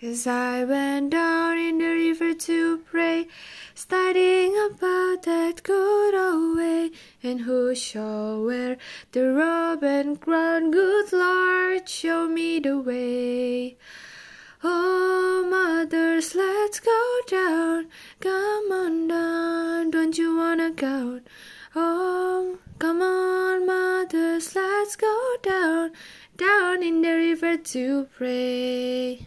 As I went down in the river to pray, studying about that good old way, and who shall wear the robe and crown? Good Lord, show me the way. Oh, mothers, let's go down, come on down, don't you wanna go? Oh, come on, mothers, let's go down, down in the river to pray.